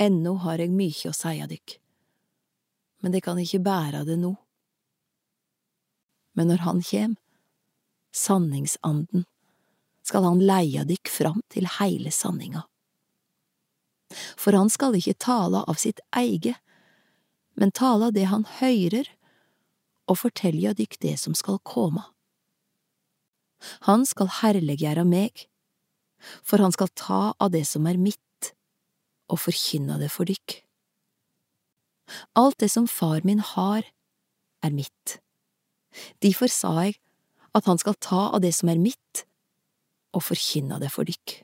Ennå har eg mykje å seie dykk, men det kan ikkje bæra det no. Men når han kjem, sanningsanden, skal han leie dykk fram til heile sanninga. For han skal ikkje tale av sitt eige, men tale av det han høyrer, og fortelja dykk det som skal komme. Han skal herleggjera meg, for han skal ta av det som er mitt, og forkynna det for dykk. Alt det som far min har, er mitt. Difor sa eg at han skal ta av det som er mitt, og forkynna det for dykk.